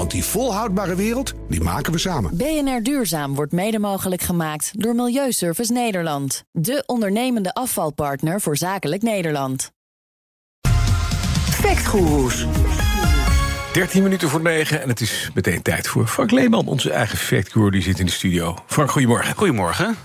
Want die volhoudbare wereld, die maken we samen. BNR Duurzaam wordt mede mogelijk gemaakt door Milieuservice Nederland. De ondernemende afvalpartner voor zakelijk Nederland. Factgoeroes. 13 minuten voor 9 en het is meteen tijd voor Frank Leeman, onze eigen factguru, die zit in de studio. Frank, goedemorgen. Goedemorgen.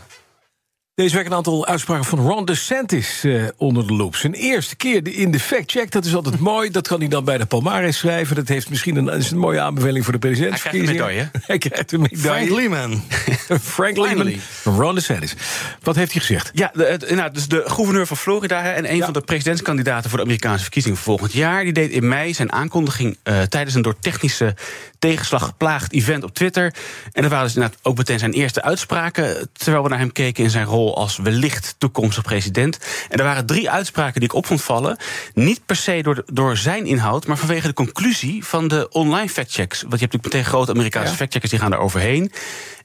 Deze week een aantal uitspraken van Ron DeSantis uh, onder de loep. Zijn eerste keer in de fact-check, dat is altijd mooi. Dat kan hij dan bij de Palmares schrijven. Dat heeft misschien een, is een mooie aanbeveling voor de presidentsverkiezingen. Hij krijgt een medaille. Hij krijgt een medaille. Frank Lehman. Frank Lehman. Ron DeSantis. Wat heeft hij gezegd? Ja, de, nou, dus de gouverneur van Florida en een ja. van de presidentskandidaten voor de Amerikaanse verkiezingen volgend jaar. Die deed in mei zijn aankondiging uh, tijdens een door technische tegenslag geplaagd event op Twitter. En dat waren dus inderdaad ook meteen zijn eerste uitspraken. Terwijl we naar hem keken in zijn rol als wellicht toekomstig president. En er waren drie uitspraken die ik op vond vallen. Niet per se door, de, door zijn inhoud, maar vanwege de conclusie van de online factchecks. Want je hebt natuurlijk meteen grote Amerikaanse ja. factcheckers die gaan daar overheen.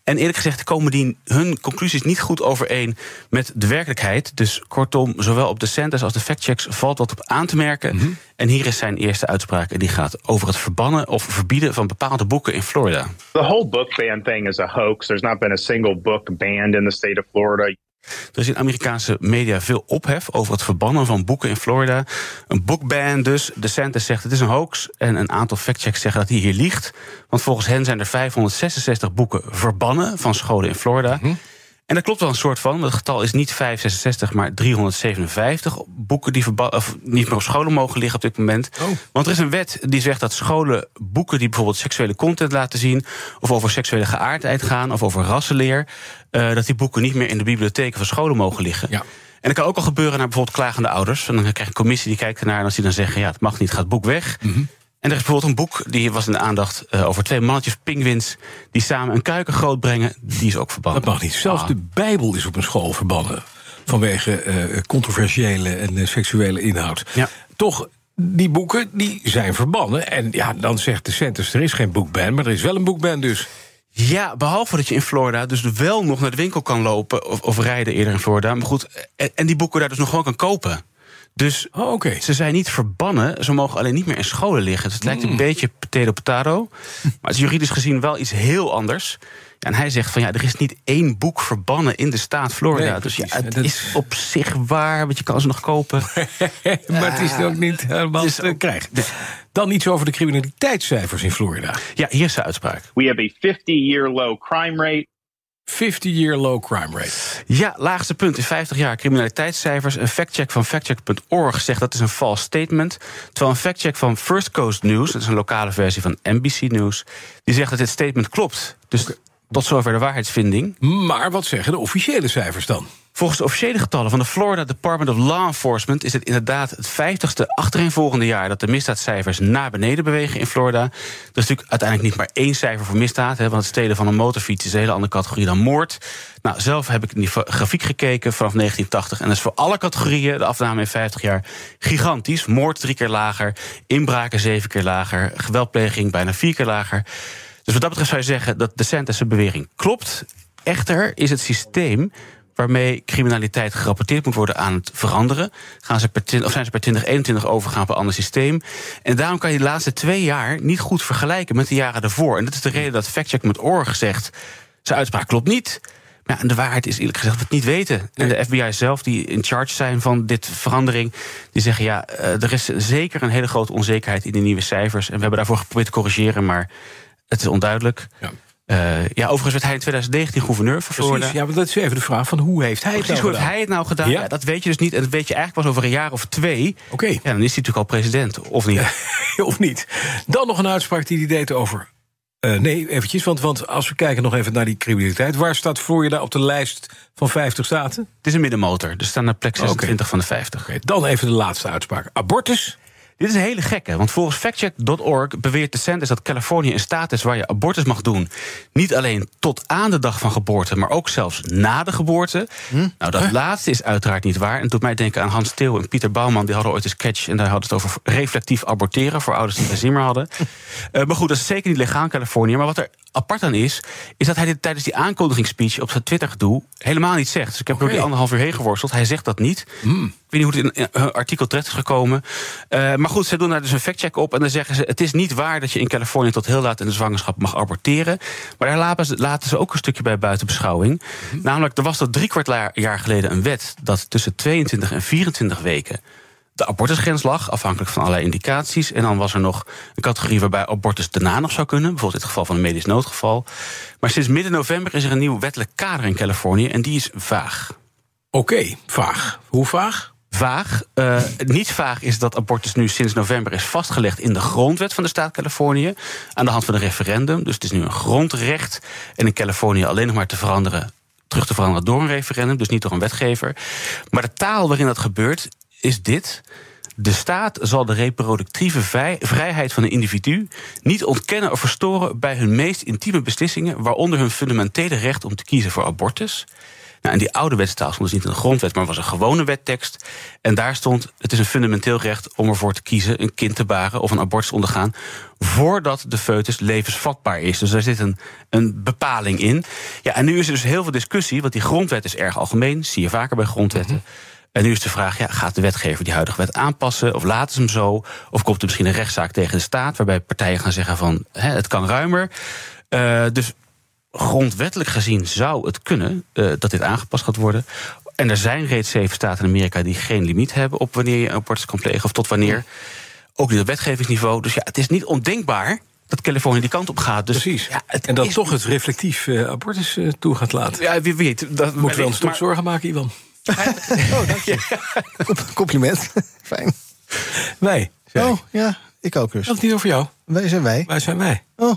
En eerlijk gezegd komen die, hun conclusies niet goed overeen met de werkelijkheid. Dus kortom, zowel op de centers als de factchecks valt wat op aan te merken. Mm -hmm. En hier is zijn eerste uitspraak. En die gaat over het verbannen of verbieden van bepaalde boeken in Florida. The whole book ban thing is a hoax. There's not been a single book banned in the state of Florida. Er is in Amerikaanse media veel ophef over het verbannen van boeken in Florida. Een boekban dus. De Center zegt het is een hoax. En een aantal factchecks zeggen dat hij hier liegt. Want volgens hen zijn er 566 boeken verbannen van scholen in Florida. Mm -hmm. En dat klopt wel een soort van. Het getal is niet 566, maar 357 boeken die of niet meer op scholen mogen liggen op dit moment. Oh. Want er is een wet die zegt dat scholen boeken die bijvoorbeeld seksuele content laten zien, of over seksuele geaardheid gaan, of over rassenleer, uh, dat die boeken niet meer in de bibliotheken van scholen mogen liggen. Ja. En dat kan ook al gebeuren naar bijvoorbeeld klagende ouders. En dan krijg je een commissie die kijkt ernaar en als die dan zeggen: ja, het mag niet, gaat het boek weg. Mm -hmm. En er is bijvoorbeeld een boek, die was in de aandacht uh, over twee mannetjes pinguïns die samen een kuiken grootbrengen. Die is ook verbannen. Dat mag niet. Zelfs ah. de Bijbel is op een school verbannen. Vanwege uh, controversiële en uh, seksuele inhoud. Ja. Toch, die boeken die zijn verbannen. En ja, dan zegt de Centers, er is geen boekban, maar er is wel een boekban dus. Ja, behalve dat je in Florida dus wel nog naar de winkel kan lopen of, of rijden eerder in Florida. Maar goed, en, en die boeken daar dus nog gewoon kan kopen. Dus oh, okay. ze zijn niet verbannen. Ze mogen alleen niet meer in scholen liggen. Dus het lijkt een beetje potato potato. Maar het is juridisch gezien wel iets heel anders. Ja, en hij zegt van ja, er is niet één boek verbannen in de staat Florida. Nee, dus ja, het dat... is op zich waar, want je kan ze nog kopen. maar het is ook niet helemaal te krijgen. Dan iets over de criminaliteitscijfers in Florida. Ja, hier is de uitspraak. We have a 50-year low crime rate. 50-year low crime rate. Ja, laagste punt in 50 jaar criminaliteitscijfers. Een factcheck van factcheck.org zegt dat is een false statement. Terwijl een factcheck van First Coast News, dat is een lokale versie van NBC News, die zegt dat dit statement klopt. Dus okay. Tot zover de waarheidsvinding. Maar wat zeggen de officiële cijfers dan? Volgens de officiële getallen van de Florida Department of Law Enforcement is het inderdaad het vijftigste achtereenvolgende jaar dat de misdaadcijfers naar beneden bewegen in Florida. Er is natuurlijk uiteindelijk niet maar één cijfer voor misdaad, hè, want het stelen van een motorfiets is een hele andere categorie dan moord. Nou, zelf heb ik in die grafiek gekeken vanaf 1980 en dat is voor alle categorieën de afname in 50 jaar gigantisch. Moord drie keer lager, inbraken zeven keer lager, geweldpleging bijna vier keer lager. Dus wat dat betreft zou je zeggen dat de Santis bewering klopt. Echter is het systeem waarmee criminaliteit gerapporteerd moet worden aan het veranderen. Gaan ze per, of zijn ze per 2021 overgegaan op een ander systeem. En daarom kan je de laatste twee jaar niet goed vergelijken met de jaren daarvoor. En dat is de reden dat factcheck.org zegt... zijn uitspraak klopt niet. Maar ja, en de waarheid is eerlijk gezegd dat we het niet weten. En de FBI zelf, die in charge zijn van dit verandering... die zeggen ja, er is zeker een hele grote onzekerheid in de nieuwe cijfers. En we hebben daarvoor geprobeerd te corrigeren, maar het is onduidelijk. Ja. Uh, ja, overigens werd hij in 2019 gouverneur van Florida. Precies, ja, maar dat is even de vraag van hoe heeft hij het Precies, nou hoe heeft hij het nou gedaan? Ja. ja. dat weet je dus niet. En dat weet je eigenlijk pas over een jaar of twee. Oké. Okay. Ja, dan is hij natuurlijk al president, of niet? of niet. Dan nog een uitspraak die hij deed over... Uh, nee, eventjes, want, want als we kijken nog even naar die criminaliteit... waar staat Florida op de lijst van 50 staten? Het is een middenmotor, dus staan naar plek 26 okay. van de 50. Okay. Dan even de laatste uitspraak. Abortus? Dit is een hele gekke, want volgens factcheck.org beweert de Sanders dat Californië een staat is waar je abortus mag doen. Niet alleen tot aan de dag van geboorte, maar ook zelfs na de geboorte. Hm? Nou, dat laatste is uiteraard niet waar. En doet mij denken aan Hans Theo en Pieter Bouwman. Die hadden ooit een sketch en daar hadden het over reflectief aborteren voor ouders die geen zin meer hadden. Uh, maar goed, dat is zeker niet legaal in Californië. Maar wat er apart aan is, is dat hij dit tijdens die aankondigingsspeech op zijn Twitter-gedoe helemaal niet zegt. Dus ik heb okay. door die anderhalf uur heen geworsteld. Hij zegt dat niet. Mm. Ik weet niet hoe het in een artikel terecht is gekomen. Uh, maar goed, ze doen daar dus een factcheck op. En dan zeggen ze: het is niet waar dat je in Californië tot heel laat in de zwangerschap mag aborteren. Maar daar laten ze, laten ze ook een stukje bij buiten beschouwing. Mm. Namelijk, er was tot drie kwart jaar geleden een wet dat tussen 22 en 24 weken de abortusgrens lag, afhankelijk van allerlei indicaties. En dan was er nog een categorie waarbij abortus daarna nog zou kunnen, bijvoorbeeld in het geval van een medisch noodgeval. Maar sinds midden november is er een nieuw wettelijk kader in Californië en die is vaag. Oké, vaag. Hoe vaag? Uh, niet vaag is dat abortus nu sinds november is vastgelegd in de grondwet van de staat Californië. Aan de hand van een referendum. Dus het is nu een grondrecht. En in Californië alleen nog maar te veranderen terug te veranderen door een referendum, dus niet door een wetgever. Maar de taal waarin dat gebeurt is dit. De staat zal de reproductieve vrijheid van een individu niet ontkennen of verstoren bij hun meest intieme beslissingen, waaronder hun fundamentele recht om te kiezen voor abortus. Nou, en die oude wetstaal stond dus niet in de grondwet, maar was een gewone wettekst. En daar stond: het is een fundamenteel recht om ervoor te kiezen een kind te baren of een abortus te ondergaan. voordat de foetus levensvatbaar is. Dus daar zit een, een bepaling in. Ja, en nu is er dus heel veel discussie, want die grondwet is erg algemeen. Zie je vaker bij grondwetten. Mhm. En nu is de vraag: ja, gaat de wetgever die huidige wet aanpassen? Of laten ze hem zo? Of komt er misschien een rechtszaak tegen de staat, waarbij partijen gaan zeggen van het kan ruimer? Uh, dus grondwettelijk gezien zou het kunnen uh, dat dit aangepast gaat worden. En er zijn reeds zeven staten in Amerika die geen limiet hebben op wanneer je een abortus kan plegen of tot wanneer. Ook niet op wetgevingsniveau. Dus ja, het is niet ondenkbaar dat Californië die kant op gaat. Dus, Precies. Ja, en dat toch het reflectief uh, abortus uh, toe gaat laten. Ja, wie weet. Dat moet wel een stuk zorgen maken, Ivan. oh, dank je. Compliment. Fijn. Wij. Oh, ja, ik ook dus. Dat is niet over jou. Wij zijn wij. Wij zijn wij. Oh.